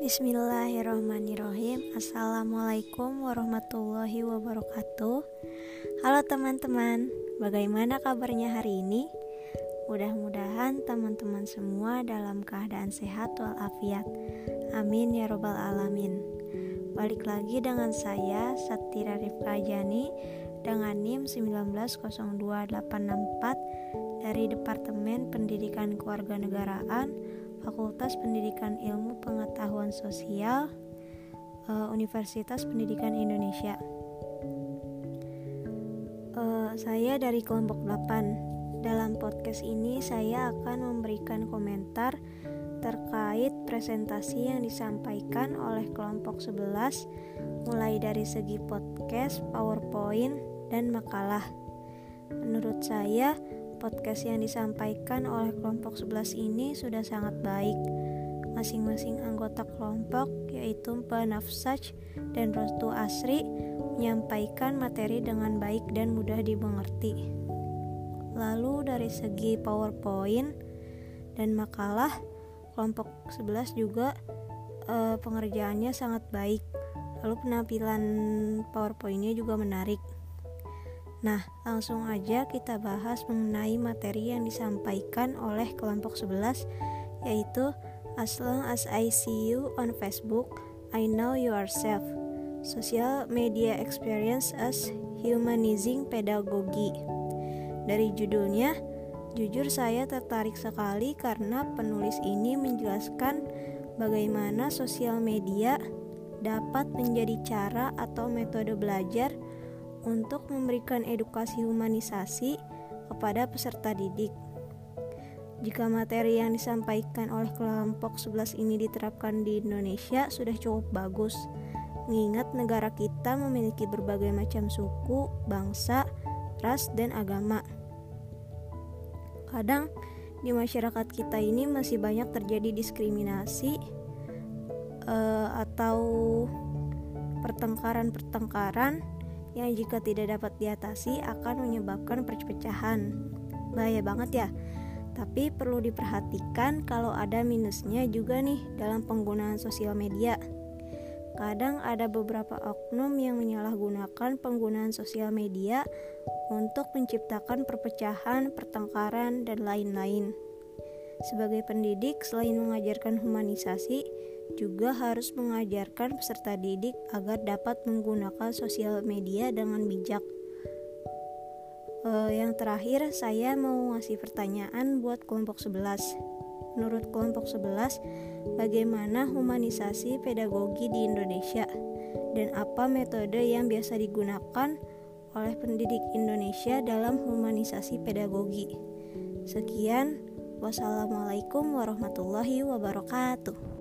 Bismillahirrahmanirrahim. Assalamualaikum warahmatullahi wabarakatuh. Halo teman-teman Bagaimana kabarnya hari ini? Mudah-mudahan teman-teman semua dalam keadaan sehat walafiat. Amin ya robbal alamin. Balik lagi dengan saya Satira Rifka Jani Dengan NIM 1902864 Dari Departemen Pendidikan Kewarganegaraan Fakultas Pendidikan Ilmu Pengetahuan Sosial uh, Universitas Pendidikan Indonesia. Uh, saya dari kelompok 8. Dalam podcast ini saya akan memberikan komentar terkait presentasi yang disampaikan oleh kelompok 11 mulai dari segi podcast, PowerPoint, dan makalah. Menurut saya, podcast yang disampaikan oleh kelompok 11 ini sudah sangat baik. Masing-masing anggota kelompok yaitu Penafsaj dan Rostu Asri menyampaikan materi dengan baik dan mudah dimengerti. Lalu dari segi PowerPoint dan makalah, kelompok 11 juga e, pengerjaannya sangat baik. Lalu penampilan PowerPointnya juga menarik. Nah, langsung aja kita bahas mengenai materi yang disampaikan oleh kelompok 11 yaitu As long as I see you on Facebook, I know you are safe. Social media experience as humanizing pedagogy. Dari judulnya, jujur saya tertarik sekali karena penulis ini menjelaskan bagaimana sosial media dapat menjadi cara atau metode belajar untuk memberikan edukasi humanisasi kepada peserta didik. Jika materi yang disampaikan oleh kelompok 11 ini diterapkan di Indonesia sudah cukup bagus, mengingat negara kita memiliki berbagai macam suku, bangsa, ras, dan agama. Kadang di masyarakat kita ini masih banyak terjadi diskriminasi uh, atau pertengkaran-pertengkaran yang jika tidak dapat diatasi akan menyebabkan perpecahan. Bahaya banget ya. Tapi perlu diperhatikan kalau ada minusnya juga nih dalam penggunaan sosial media. Kadang ada beberapa oknum yang menyalahgunakan penggunaan sosial media untuk menciptakan perpecahan, pertengkaran, dan lain-lain. Sebagai pendidik, selain mengajarkan humanisasi, juga harus mengajarkan peserta didik agar dapat menggunakan sosial media dengan bijak. Uh, yang terakhir, saya mau ngasih pertanyaan buat kelompok 11. Menurut kelompok 11, bagaimana humanisasi pedagogi di Indonesia dan apa metode yang biasa digunakan oleh pendidik Indonesia dalam humanisasi pedagogi? Sekian, wassalamualaikum warahmatullahi wabarakatuh.